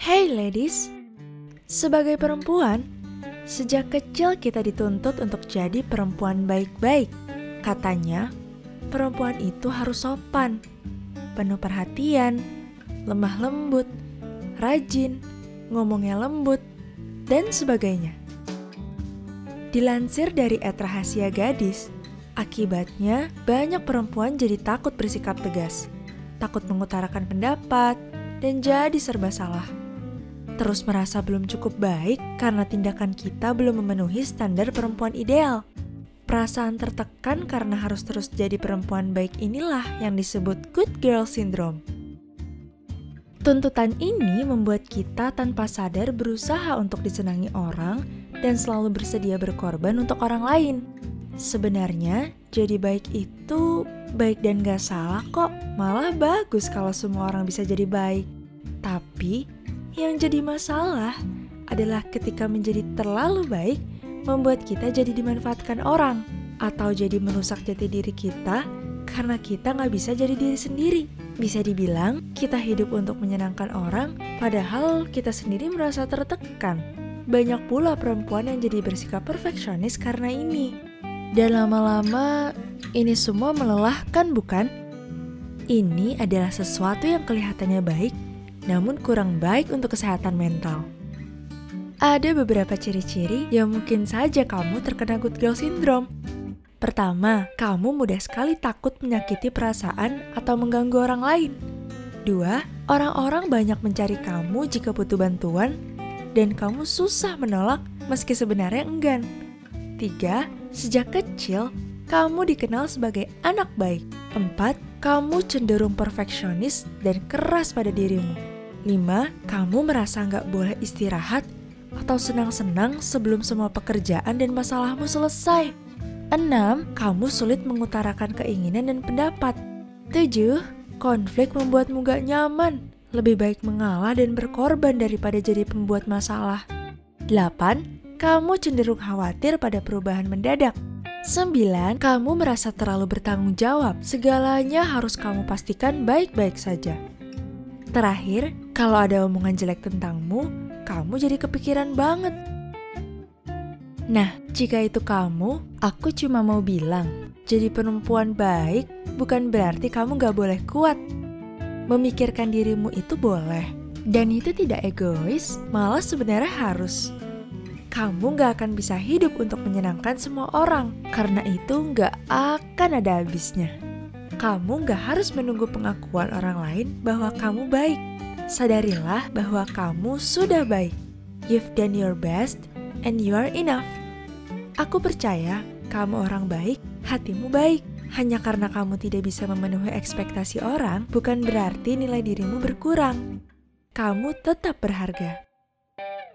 Hey ladies, sebagai perempuan, sejak kecil kita dituntut untuk jadi perempuan baik-baik. Katanya, perempuan itu harus sopan, penuh perhatian, lemah lembut, rajin, ngomongnya lembut, dan sebagainya. Dilansir dari Et Rahasia Gadis, akibatnya banyak perempuan jadi takut bersikap tegas, takut mengutarakan pendapat, dan jadi serba salah terus merasa belum cukup baik karena tindakan kita belum memenuhi standar perempuan ideal. Perasaan tertekan karena harus terus jadi perempuan baik inilah yang disebut good girl syndrome. Tuntutan ini membuat kita tanpa sadar berusaha untuk disenangi orang dan selalu bersedia berkorban untuk orang lain. Sebenarnya, jadi baik itu baik dan gak salah kok, malah bagus kalau semua orang bisa jadi baik. Tapi, yang jadi masalah adalah ketika menjadi terlalu baik, membuat kita jadi dimanfaatkan orang, atau jadi merusak jati diri kita karena kita nggak bisa jadi diri sendiri. Bisa dibilang, kita hidup untuk menyenangkan orang, padahal kita sendiri merasa tertekan. Banyak pula perempuan yang jadi bersikap perfeksionis karena ini. Dan lama-lama, ini semua melelahkan bukan? Ini adalah sesuatu yang kelihatannya baik, namun kurang baik untuk kesehatan mental. Ada beberapa ciri-ciri yang mungkin saja kamu terkena good girl syndrome. Pertama, kamu mudah sekali takut menyakiti perasaan atau mengganggu orang lain. Dua, orang-orang banyak mencari kamu jika butuh bantuan, dan kamu susah menolak meski sebenarnya enggan. Tiga, sejak kecil, kamu dikenal sebagai anak baik. Empat, kamu cenderung perfeksionis dan keras pada dirimu. 5. Kamu merasa nggak boleh istirahat atau senang-senang sebelum semua pekerjaan dan masalahmu selesai. 6. Kamu sulit mengutarakan keinginan dan pendapat. 7. Konflik membuatmu gak nyaman. Lebih baik mengalah dan berkorban daripada jadi pembuat masalah. 8. Kamu cenderung khawatir pada perubahan mendadak. 9. Kamu merasa terlalu bertanggung jawab. Segalanya harus kamu pastikan baik-baik saja. Terakhir, kalau ada omongan jelek tentangmu, kamu jadi kepikiran banget. Nah, jika itu kamu, aku cuma mau bilang, jadi perempuan baik bukan berarti kamu gak boleh kuat. Memikirkan dirimu itu boleh, dan itu tidak egois, malah sebenarnya harus. Kamu gak akan bisa hidup untuk menyenangkan semua orang, karena itu gak akan ada habisnya kamu gak harus menunggu pengakuan orang lain bahwa kamu baik. Sadarilah bahwa kamu sudah baik. You've done your best and you are enough. Aku percaya kamu orang baik, hatimu baik. Hanya karena kamu tidak bisa memenuhi ekspektasi orang, bukan berarti nilai dirimu berkurang. Kamu tetap berharga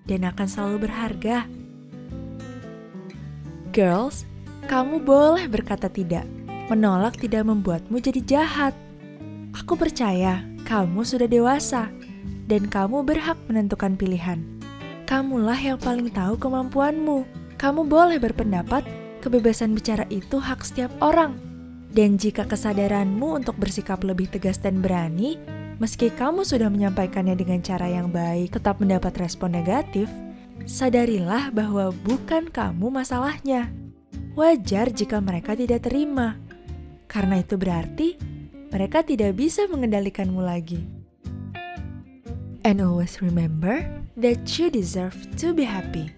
dan akan selalu berharga. Girls, kamu boleh berkata tidak menolak tidak membuatmu jadi jahat. Aku percaya kamu sudah dewasa dan kamu berhak menentukan pilihan. Kamulah yang paling tahu kemampuanmu. Kamu boleh berpendapat, kebebasan bicara itu hak setiap orang. Dan jika kesadaranmu untuk bersikap lebih tegas dan berani, meski kamu sudah menyampaikannya dengan cara yang baik tetap mendapat respon negatif, sadarilah bahwa bukan kamu masalahnya. Wajar jika mereka tidak terima karena itu berarti mereka tidak bisa mengendalikanmu lagi. And always remember that you deserve to be happy.